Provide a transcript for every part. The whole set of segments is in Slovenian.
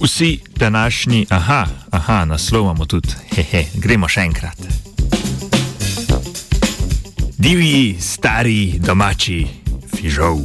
Vsi današnji, aha, aha, naslov imamo tudi, hehe, gremo še enkrat. Divji, stari, domači, fižol.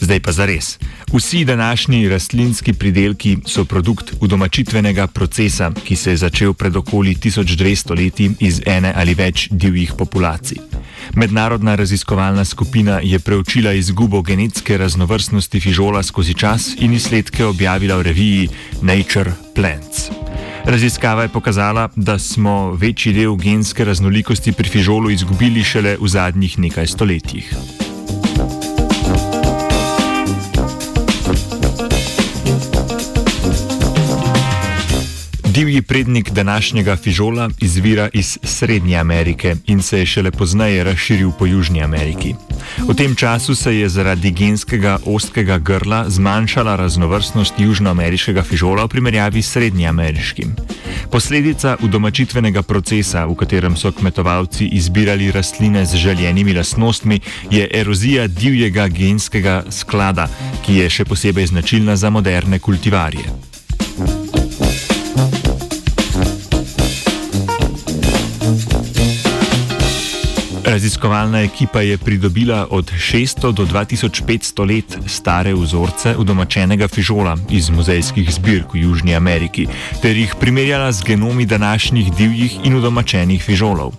Zdaj pa za res. Vsi današnji rastlinski pridelki so produkt udomačitvenega procesa, ki se je začel pred okoli 1200 leti iz ene ali več divjih populacij. Mednarodna raziskovalna skupina je preučila izgubo genetske raznovrstnosti fižola skozi čas in izsledke objavila v reviji Nature Plants. Raziskava je pokazala, da smo večji del genske raznolikosti pri fižolu izgubili šele v zadnjih nekaj stoletjih. Divji prednik današnjega fižola izvira iz Srednje Amerike in se je šele pozneje razširil po Južni Ameriki. V tem času se je zaradi genskega ostkega grla zmanjšala raznovrstnost južnoameriškega fižola v primerjavi s srednjeameriškim. Posledica udomačitvenega procesa, v katerem so kmetovalci izbirali rastline z željenimi lastnostmi, je erozija divjega genskega sklada, ki je še posebej značilna za moderne kultivarje. Raziskovalna ekipa je pridobila od 600 do 2500 let stare vzorce udomačenega fižola iz muzejskih zbirk v Južni Ameriki ter jih primerjala z genomi današnjih divjih in udomačenih fižolov.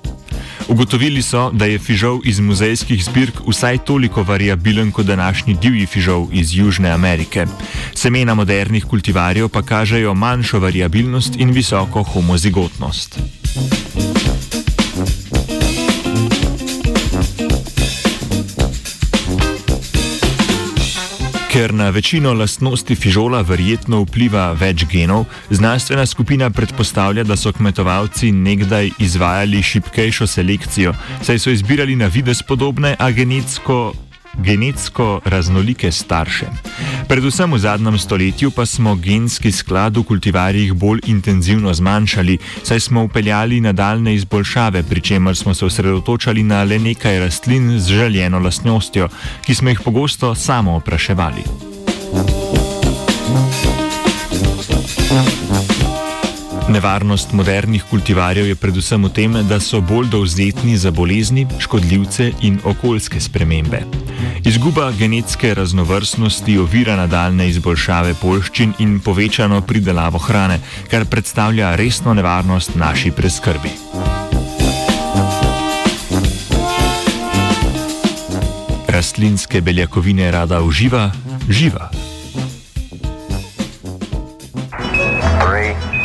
Ugotovili so, da je fižol iz muzejskih zbirk vsaj toliko variabilen kot današnji divji fižol iz Južne Amerike. Semena modernih kultivarjev pa kažejo manjšo variabilnost in visoko homozigotnost. Ker na večino lastnosti fižola verjetno vpliva več genov, znanstvena skupina predpostavlja, da so kmetovalci nekdaj izvajali šipkejšo selekcijo, saj so izbirali na vides podobne, a genetsko genetsko raznolike starše. Predvsem v zadnjem stoletju pa smo genski sklad v kultivarjih bolj intenzivno zmanjšali, saj smo upeljali nadaljne izboljšave, pri čemer smo se osredotočali na le nekaj rastlin z željeno lastnostjo, ki smo jih pogosto samo opraševali. Nevarnost modernih kultivarjev je predvsem v tem, da so bolj dovzetni za bolezni, škodljivce in okoljske spremembe. Izguba genetske raznovrstnosti ovira nadaljne izboljšave polščin in povečano pridelavo hrane, kar predstavlja resno nevarnost naši preskrbi. Rastlinske beljakovine rada uživa, živa. Three.